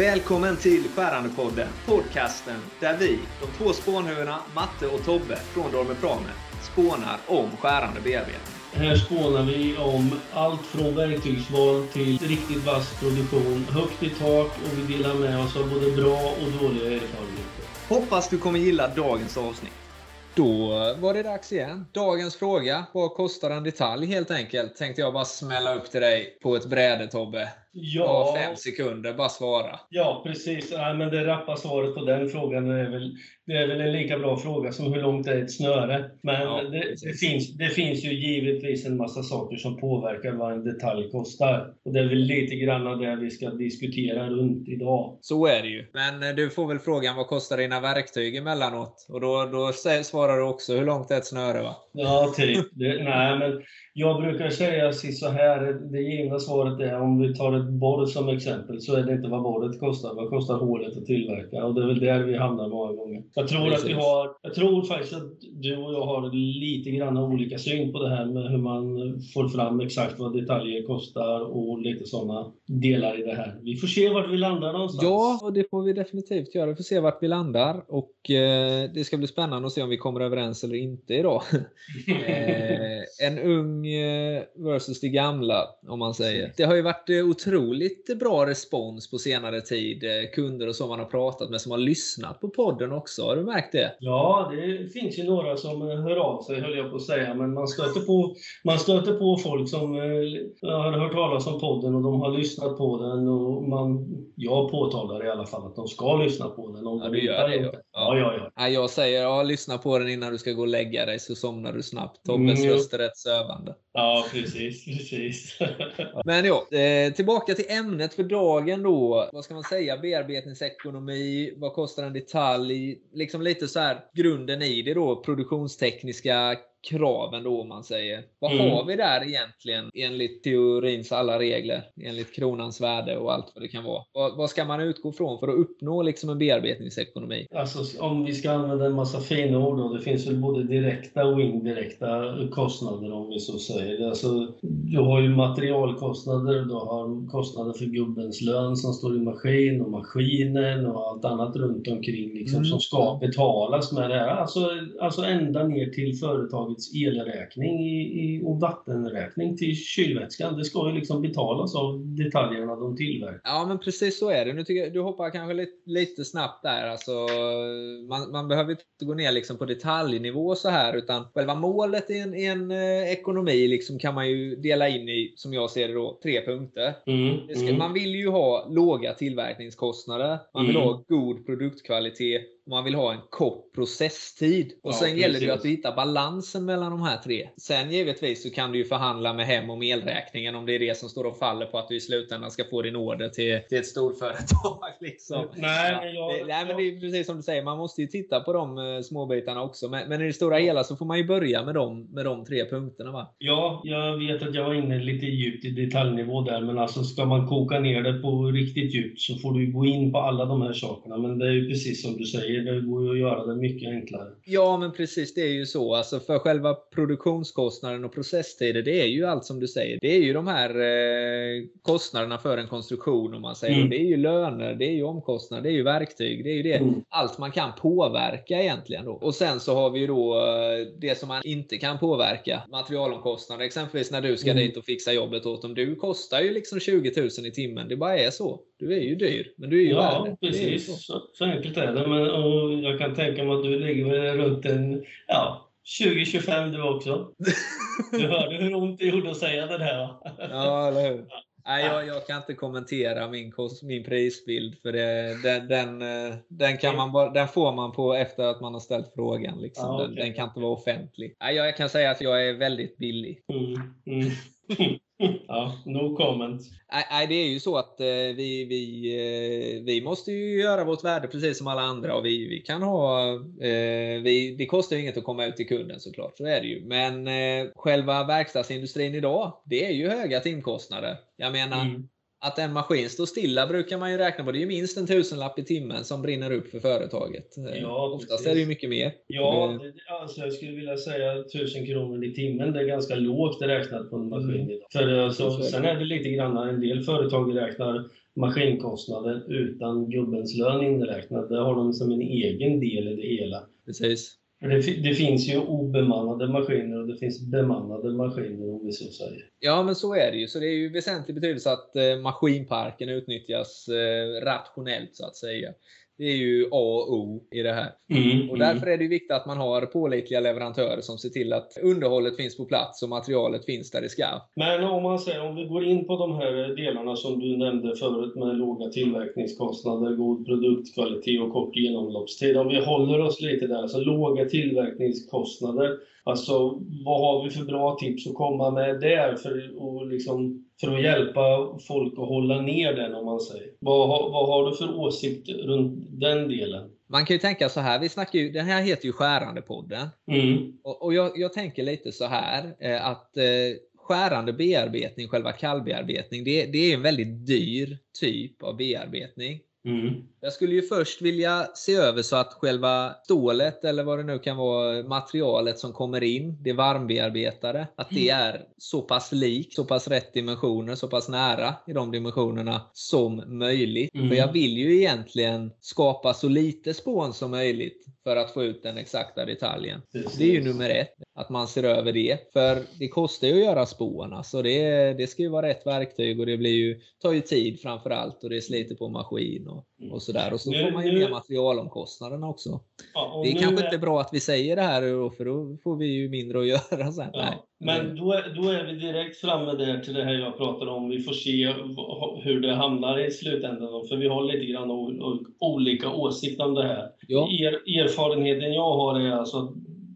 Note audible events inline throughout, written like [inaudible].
Välkommen till Skärandepodden, podcasten där vi, de två spånhuvudena Matte och Tobbe från Dormer Prame, spånar om skärande bearbetning. Här spånar vi om allt från verktygsval till riktigt vass produktion, högt i tak och vi delar med oss av både bra och dåliga erfarenheter. Hoppas du kommer gilla dagens avsnitt. Då var det dags igen. Dagens fråga. Vad kostar en detalj helt enkelt? Tänkte jag bara smälla upp till dig på ett bräde Tobbe. Ja. fem sekunder, bara svara. Ja, precis. Ja, men det rappa svaret på den frågan är väl, det är väl en lika bra fråga som hur långt är ett snöre? Men ja, det, det, finns, det finns ju givetvis en massa saker som påverkar vad en detalj kostar. Och det är väl lite grann det vi ska diskutera runt idag. Så är det ju. Men eh, du får väl frågan, vad kostar dina verktyg emellanåt? Och då, då svarar du också, hur långt är ett snöre? Va? Ja, typ. Nej, men jag brukar säga så här, det givna svaret är om vi tar borr som exempel så är det inte vad borret kostar, vad kostar hålet att tillverka? Och det är väl där vi hamnar många gånger. Jag tror, att vi har, jag tror faktiskt att du och jag har lite grann olika syn på det här med hur man får fram exakt vad detaljer kostar och lite sådana delar i det här. Vi får se vart vi landar någonstans. Ja, det får vi definitivt göra. Vi får se vart vi landar och eh, det ska bli spännande att se om vi kommer överens eller inte idag. [laughs] eh, en ung Eh, versus det gamla, om man säger. Det har ju varit eh, otroligt bra respons på senare tid. Eh, kunder och så man har pratat med som har lyssnat på podden också. Har du märkt det? Ja, det finns ju några som hör av sig, höll jag på att säga. Men man stöter på, man stöter på folk som har hört talas om podden och de har lyssnat på den. Och man, jag påtalar i alla fall att de ska lyssna på den. Om ja, du gör det. Ja. Ja, ja, ja. Jag säger, ja, lyssna på den innan du ska gå och lägga dig så somnar du snabbt. Tobbes mm, röst är rätt sövande. Ja, precis. precis. [laughs] Men ja, eh, tillbaka till ämnet för dagen då. Vad ska man säga? Bearbetningsekonomi, vad kostar en detalj? Liksom lite så här grunden i det då, produktionstekniska kraven då om man säger. Vad mm. har vi där egentligen enligt teorins alla regler? Enligt kronans värde och allt vad det kan vara. Vad, vad ska man utgå från för att uppnå liksom en bearbetningsekonomi? Alltså om vi ska använda en massa fina ord då. Det finns väl både direkta och indirekta kostnader om vi så säger. Alltså, du har ju materialkostnader, du har kostnader för gubbens lön som står i maskin och maskinen och allt annat runt omkring liksom, mm. som ska betalas med det här. Alltså, alltså ända ner till företaget företagets elräkning i, och vattenräkning till kylvätskan. Det ska ju liksom betalas av detaljerna de tillverkar. Ja, men precis så är det. Nu tycker jag, du hoppar kanske lite, lite snabbt där. Alltså, man, man behöver inte gå ner liksom på detaljnivå så här, utan själva målet i en, i en eh, ekonomi liksom kan man ju dela in i, som jag ser det då, tre punkter. Mm, ska, mm. Man vill ju ha låga tillverkningskostnader, man vill mm. ha god produktkvalitet man vill ha en kort processtid. Och ja, sen precis. gäller det att hitta balansen mellan de här tre. Sen givetvis så kan du ju förhandla med hem om elräkningen om det är det som står och faller på att du i slutändan ska få din order till, till ett storföretag. [laughs] Liksom. Nej, men jag, det, nej, men det är precis som du säger, man måste ju titta på de uh, småbitarna också. Men, men, i det stora hela så får man ju börja med de, med de tre punkterna. Va? Ja, jag vet att jag var inne lite djupt i detaljnivå där, men alltså ska man koka ner det på riktigt djupt så får du gå in på alla de här sakerna. Men det är ju precis som du säger, det går ju att göra det mycket enklare. Ja, men precis. Det är ju så. Alltså för själva produktionskostnaden och processtider, det är ju allt som du säger. Det är ju de här eh, kostnaderna för en konstruktion, om man säger. Mm. Det är ju löner, det är ju omkostnader, det är ju verktyg. Det är ju det. Mm. Allt man kan påverka egentligen. Då. Och sen så har vi ju då eh, det som man inte kan påverka. Materialomkostnader. Exempelvis när du ska mm. dit och fixa jobbet åt dem. Du kostar ju liksom 20 000 i timmen. Det bara är så. Du är ju dyr, men du är ju ja, värd precis. Så. Så, så enkelt är det. Men, och jag kan tänka mig att du ligger väl runt en ja, 20-25 du också. Du hörde hur ont det gjorde att säga det där Ja, eller hur. Nej, jag, jag, kan inte kommentera min, min prisbild för det, den, den, den, kan man bara, den får man på efter att man har ställt frågan. Liksom. Ja, okay. den, den, kan inte vara offentlig. Nej, jag kan säga att jag är väldigt billig. Mm, mm. [laughs] ja, no comment. Nej, det är ju så att eh, vi, vi, eh, vi måste ju göra vårt värde precis som alla andra och vi, vi kan ha, eh, vi, det kostar ju inget att komma ut till kunden såklart, så är det ju. Men själva verkstadsindustrin idag, det är ju höga timkostnader. Jag menar, mm. Att en maskin står stilla brukar man ju räkna på. Det är ju minst en tusenlapp i timmen som brinner upp för företaget. Ja, Oftast precis. är det ju mycket mer. Ja, det, alltså jag skulle vilja säga 1000 kronor i timmen. Det är ganska lågt räknat på en maskin mm. idag. För alltså, sen är det lite grann, en del företag räknar maskinkostnader utan gubbens lön inräknat. Det har de som en egen del i det hela. Precis. Det, det, finns ju obemannade maskiner och det finns bemannade maskiner om vi så säger. Ja, men så är det ju. Så det är ju väsentlig betydelse att eh, maskinparken utnyttjas eh, rationellt så att säga. Det är ju A och O i det här. Mm, och därför mm. är det viktigt att man har pålitliga leverantörer som ser till att underhållet finns på plats och materialet finns där det ska. Men om man säger, om vi går in på de här delarna som du nämnde förut med låga tillverkningskostnader, god produktkvalitet och kort genomloppstid. Om vi håller oss lite där, så låga tillverkningskostnader. Alltså, vad har vi för bra tips att komma med där för att liksom för att hjälpa folk att hålla ner den om man säger. Vad, vad har du för åsikt runt den delen? Man kan ju tänka så här, vi snackar ju, den här heter ju Skärandepodden. Mm. Och, och jag, jag, tänker lite så här eh, att eh, skärande bearbetning, själva kallbearbetning, det, det är en väldigt dyr typ av bearbetning. Mm. Jag skulle ju först vilja se över så att själva stålet eller vad det nu kan vara, materialet som kommer in, det varmbearbetade, att det mm. är så pass likt, så pass rätt dimensioner, så pass nära i de dimensionerna som möjligt. Mm. För jag vill ju egentligen skapa så lite spån som möjligt för att få ut den exakta detaljen. Precis. Det är ju nummer ett, att man ser över det. För det kostar ju att göra spån. Alltså det, det ska ju vara rätt verktyg och det blir ju, tar ju tid framför allt och det sliter på maskin och, mm. och sådär. Och så får man ju ner materialomkostnaderna också. Ja, det är kanske är... inte bra att vi säger det här för då får vi ju mindre att [laughs] göra sen. Ja, men då är, då är vi direkt framme där till det här jag pratade om. Vi får se hur det hamnar i slutändan. För vi har lite grann olika åsikter om det här. Ja. Er, erfarenheten jag har är alltså att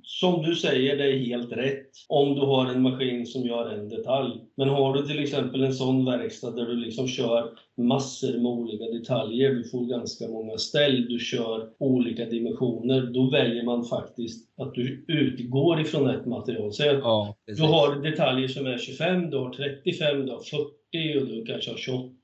som du säger, det är helt rätt om du har en maskin som gör en detalj. Men har du till exempel en sån verkstad där du liksom kör massor med olika detaljer, du får ganska många ställ, du kör olika dimensioner, då väljer man faktiskt att du utgår ifrån ett material. Säg att ja, du har detaljer som är 25, du har 35, du har 40 och du kanske har 28.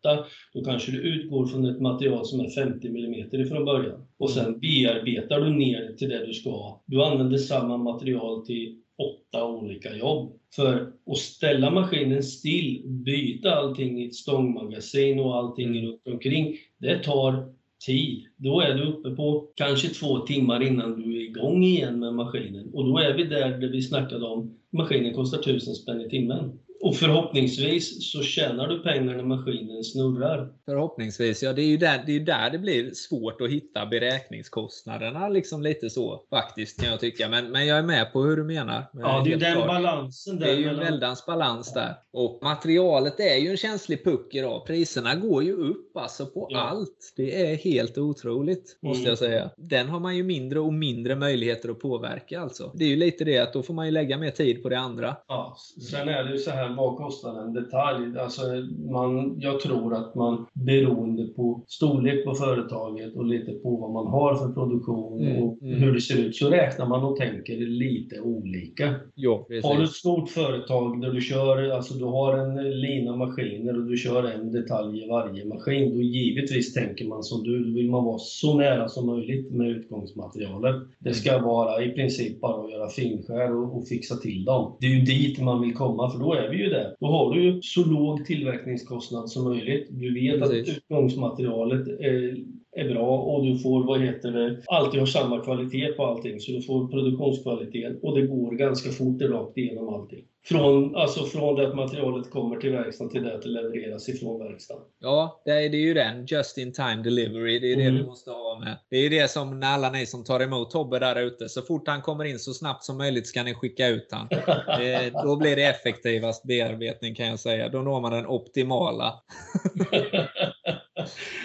Då kanske du utgår från ett material som är 50 mm ifrån början. Och sen bearbetar du ner till det du ska. Du använder samma material till åtta olika jobb. För att ställa maskinen still, byta allting i ett stångmagasin och allting mm. runt omkring, det tar tid. Då är du uppe på kanske två timmar innan du är igång igen med maskinen. Och då är vi där, där vi snackade om, maskinen kostar tusen spänn i timmen. Och förhoppningsvis så tjänar du pengar när maskinen snurrar. Förhoppningsvis, ja. Det är ju där det, är där det blir svårt att hitta beräkningskostnaderna. Liksom lite så faktiskt kan jag tycka. Men, men jag är med på hur du menar. Ja, det är den klart. balansen där. Det är ju en väldans balans där. Och materialet är ju en känslig puck idag. Priserna går ju upp alltså på ja. allt. Det är helt otroligt, måste mm. jag säga. Den har man ju mindre och mindre möjligheter att påverka alltså. Det är ju lite det att då får man ju lägga mer tid på det andra. Ja, sen är det ju så här vad kostar en detalj? Alltså man, jag tror att man beroende på storlek på företaget och lite på vad man har för produktion mm, och mm. hur det ser ut så räknar man och tänker lite olika. Ja, har du ett stort företag där du kör, alltså du har en lina maskiner och du kör en detalj i varje maskin, då givetvis tänker man som du, då vill man vara så nära som möjligt med utgångsmaterialet. Det ska vara i princip bara att göra finskär och, och fixa till dem. Det är ju dit man vill komma för då är vi ju det. Då har du ju så låg tillverkningskostnad som möjligt. Du vet Precis. att utgångsmaterialet är är bra och du får, vad heter det, alltid har samma kvalitet på allting. Så du får produktionskvalitet och det går ganska fort rakt igenom allting. Från, alltså från det att materialet kommer till verkstaden till det att det levereras ifrån verkstaden. Ja, det är, det är ju den. Just in time delivery. Det är det mm. du måste ha med. Det är det som när alla ni som tar emot Tobbe där ute. Så fort han kommer in så snabbt som möjligt ska ni skicka ut han. Det, då blir det effektivast bearbetning kan jag säga. Då når man den optimala. [laughs]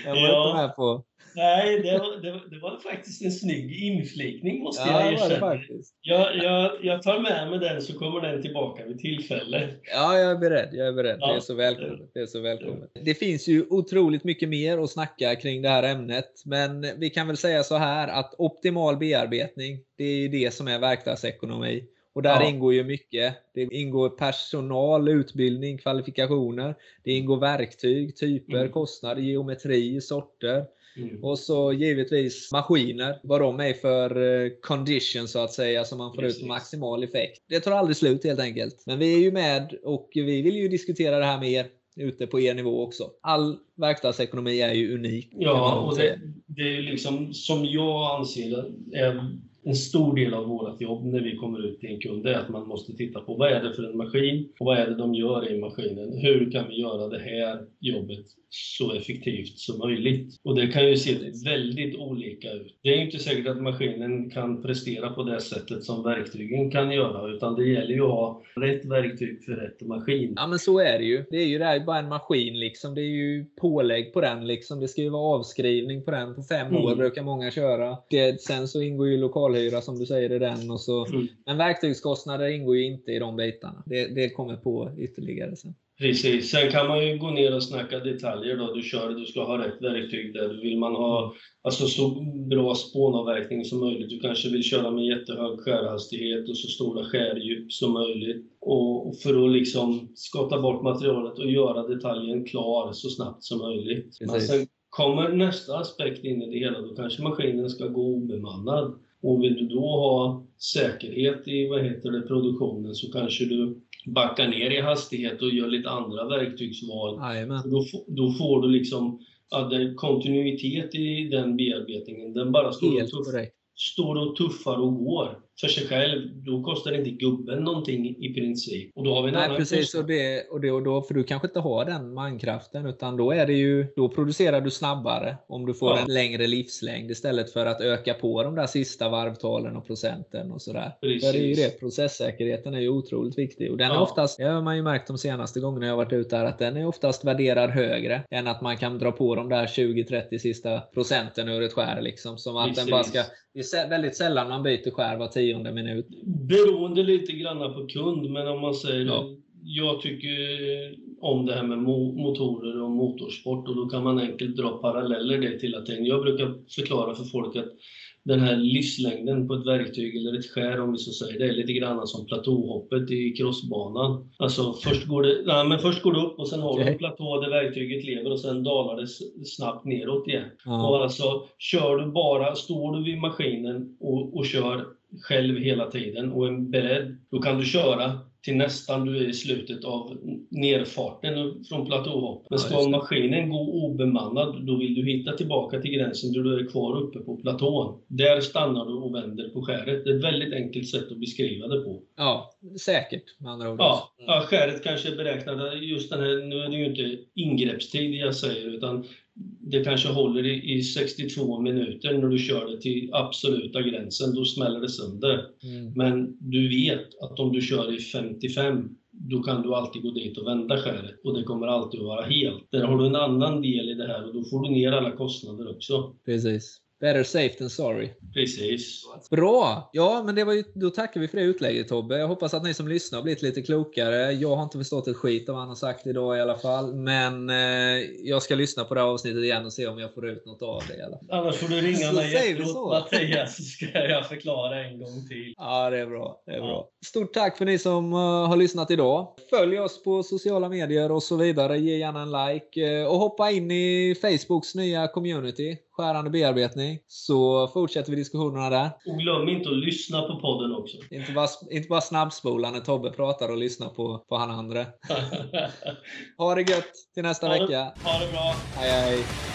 jag var ja. inte med på. Nej, det var, det, det var faktiskt en snygg inflikning måste ja, jag erkänna. Jag, jag, jag tar med mig den så kommer den tillbaka vid tillfälle. Ja, jag är beredd. Jag är beredd. Ja. Det, är så välkommet. det är så välkommet. Det finns ju otroligt mycket mer att snacka kring det här ämnet. Men vi kan väl säga så här att optimal bearbetning, det är det som är verktygsekonomi. Och där ja. ingår ju mycket. Det ingår personal, utbildning, kvalifikationer. Det ingår verktyg, typer, mm. kostnader, geometri, sorter. Mm. Och så givetvis maskiner, vad de är för eh, condition så att säga, så man får Precis. ut maximal effekt. Det tar aldrig slut helt enkelt. Men vi är ju med och vi vill ju diskutera det här med er ute på er nivå också. All verkstadsekonomi är ju unik. Ja, och det, det är liksom som jag anser är en stor del av vårt jobb när vi kommer ut till en kund är att man måste titta på vad är det för en maskin och vad är det de gör i maskinen? Hur kan vi göra det här jobbet så effektivt som möjligt? Och det kan ju se väldigt olika ut. Det är inte säkert att maskinen kan prestera på det sättet som verktygen kan göra, utan det gäller ju att ha rätt verktyg för rätt maskin. Ja, men så är det ju. Det är ju det här, bara en maskin liksom. Det är ju pålägg på den liksom. Det ska ju vara avskrivning på den. På fem mm. år brukar många köra. Sen så ingår ju lokal lokalhyra som du säger i den. Och så, mm. Men verktygskostnader ingår ju inte i de bitarna. Det, det kommer på ytterligare sen. Precis. Sen kan man ju gå ner och snacka detaljer då. Du kör, du ska ha rätt verktyg där. Vill man ha alltså, så bra spånavverkning som möjligt. Du kanske vill köra med jättehög skärhastighet och så stora skärdjup som möjligt. Och för att liksom skotta bort materialet och göra detaljen klar så snabbt som möjligt. Precis. Men sen kommer nästa aspekt in i det hela. Då kanske maskinen ska gå obemannad. Och vill du då ha säkerhet i vad heter det, produktionen så kanske du backar ner i hastighet och gör lite andra verktygsval. Då, då, får du liksom ja, kontinuitet i den bearbetningen. Den bara står och, tuff, står och tuffar och går för sig själv, då kostar inte gubben någonting i princip. Och då har vi en Nej, annan precis. Och det, och det, och då, för du kanske inte har den mankraften, utan då, är det ju, då producerar du snabbare om du får ja. en längre livslängd istället för att öka på de där sista varvtalen och procenten och sådär. Precis. För det är ju det, processsäkerheten är ju otroligt viktig. Och den ja. är oftast, det har man ju märkt de senaste gångerna jag varit ute här, att den är oftast värderad högre än att man kan dra på de där 20-30 sista procenten ur ett skär. Liksom, som att den bara ska, det är väldigt sällan man byter skär var tionde minut. Beroende lite grann på kund, men om man säger ja. Jag tycker om det här med motorer och motorsport och då kan man enkelt dra paralleller det till att jag brukar förklara för folk att den här livslängden på ett verktyg eller ett skär om vi så säger, det är lite grann som platåhoppet i crossbanan. Alltså först går det, nej, men först går det upp och sen har du en platå där verktyget lever och sen dalar det snabbt neråt igen. Ja. Och alltså kör du bara, står du vid maskinen och, och kör själv hela tiden och är beredd, då kan du köra till nästan du är i slutet av nerfarten från platåhopp. Men ska maskinen gå obemannad, då vill du hitta tillbaka till gränsen där du är kvar uppe på platån. Där stannar du och vänder på skäret. Det är ett väldigt enkelt sätt att beskriva det på. Ja, säkert med andra ord. Ja, ja skäret kanske är beräknat, just den här, nu är det ju inte ingreppstid jag säger, utan det kanske håller i, 62 minuter när du kör det till absoluta gränsen, då smäller det sönder. Mm. Men du vet att om du kör i 55, då kan du alltid gå dit och vända skäret och det kommer alltid att vara helt. Där har du en annan del i det här och då får du ner alla kostnader också. Precis. Better safe than sorry. Precis. Bra! Ja, men det var ju, då tackar vi för det utlägget Tobbe. Jag hoppas att ni som lyssnar har blivit lite klokare. Jag har inte förstått ett skit av vad han har sagt idag i alla fall. Men eh, jag ska lyssna på det här avsnittet igen och se om jag får ut något av det fall. Annars får du ringa mig efteråt Mattias, så ska jag förklara en gång till. Ja, det är bra. Det är ja. bra. Stort tack för ni som uh, har lyssnat idag. Följ oss på sociala medier och så vidare. Ge gärna en like. Uh, och hoppa in i Facebooks nya community skärande bearbetning, så fortsätter vi diskussionerna där. Och glöm inte att lyssna på podden också. Inte bara, inte bara snabbspola när Tobbe pratar och lyssna på, på han andra. [laughs] ha det gött till nästa ha vecka. Det, ha det bra. Hej hej.